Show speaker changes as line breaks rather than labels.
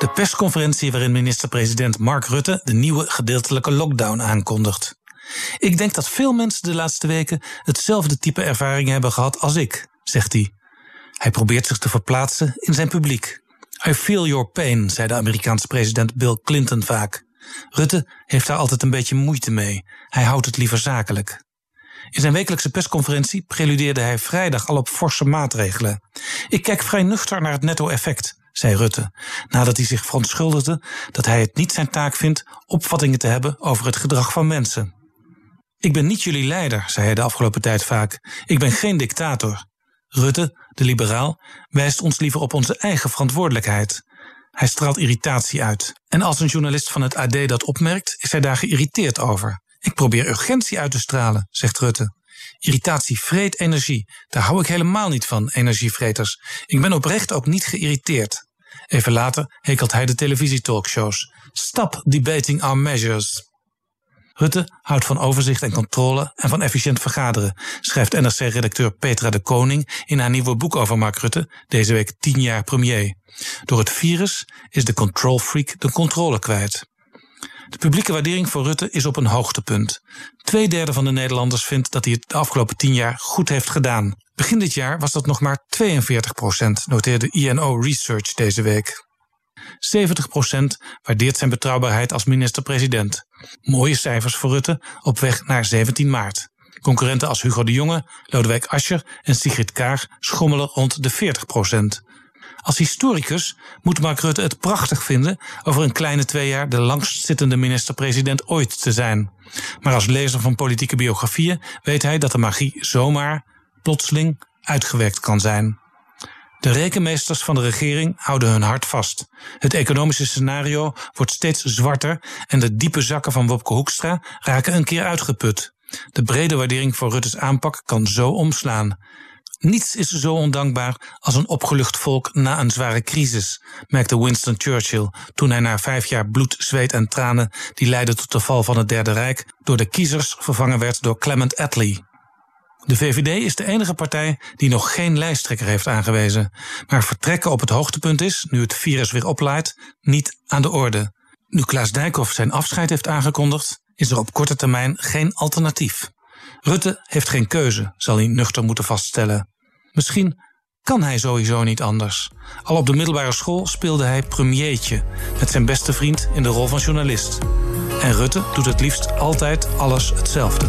De persconferentie waarin minister-president Mark Rutte de nieuwe gedeeltelijke lockdown aankondigt. Ik denk dat veel mensen de laatste weken hetzelfde type ervaring hebben gehad als ik, zegt hij. Hij probeert zich te verplaatsen in zijn publiek. I feel your pain, zei de Amerikaanse president Bill Clinton vaak. Rutte heeft daar altijd een beetje moeite mee. Hij houdt het liever zakelijk. In zijn wekelijkse persconferentie preludeerde hij vrijdag al op forse maatregelen. Ik kijk vrij nuchter naar het netto-effect, zei Rutte, nadat hij zich verontschuldigde dat hij het niet zijn taak vindt opvattingen te hebben over het gedrag van mensen. Ik ben niet jullie leider, zei hij de afgelopen tijd vaak. Ik ben geen dictator. Rutte, de liberaal, wijst ons liever op onze eigen verantwoordelijkheid. Hij straalt irritatie uit. En als een journalist van het AD dat opmerkt, is hij daar geïrriteerd over. Ik probeer urgentie uit te stralen, zegt Rutte. Irritatie vreet energie. Daar hou ik helemaal niet van, energievreters. Ik ben oprecht ook niet geïrriteerd. Even later hekelt hij de televisietalkshows. Stop debating our measures. Rutte houdt van overzicht en controle en van efficiënt vergaderen, schrijft NRC-redacteur Petra de Koning in haar nieuwe boek over Mark Rutte, deze week tien jaar premier. Door het virus is de control freak de controle kwijt. De publieke waardering voor Rutte is op een hoogtepunt. Tweederde van de Nederlanders vindt dat hij het de afgelopen tien jaar goed heeft gedaan. Begin dit jaar was dat nog maar 42 procent, noteerde INO Research deze week. 70% waardeert zijn betrouwbaarheid als minister-president. Mooie cijfers voor Rutte op weg naar 17 maart. Concurrenten als Hugo de Jonge, Lodewijk Asscher en Sigrid Kaag schommelen rond de 40%. Als historicus moet Mark Rutte het prachtig vinden over een kleine twee jaar de langstzittende minister-president ooit te zijn. Maar als lezer van politieke biografieën weet hij dat de magie zomaar, plotseling, uitgewerkt kan zijn. De rekenmeesters van de regering houden hun hart vast. Het economische scenario wordt steeds zwarter en de diepe zakken van Wopke Hoekstra raken een keer uitgeput. De brede waardering voor Rutte's aanpak kan zo omslaan. Niets is zo ondankbaar als een opgelucht volk na een zware crisis, merkte Winston Churchill toen hij na vijf jaar bloed, zweet en tranen die leidden tot de val van het Derde Rijk door de kiezers vervangen werd door Clement Attlee. De VVD is de enige partij die nog geen lijsttrekker heeft aangewezen. Maar vertrekken op het hoogtepunt is, nu het virus weer oplaait, niet aan de orde. Nu Klaas Dijkhoff zijn afscheid heeft aangekondigd, is er op korte termijn geen alternatief. Rutte heeft geen keuze, zal hij nuchter moeten vaststellen. Misschien kan hij sowieso niet anders. Al op de middelbare school speelde hij premiertje met zijn beste vriend in de rol van journalist. En Rutte doet het liefst altijd alles hetzelfde.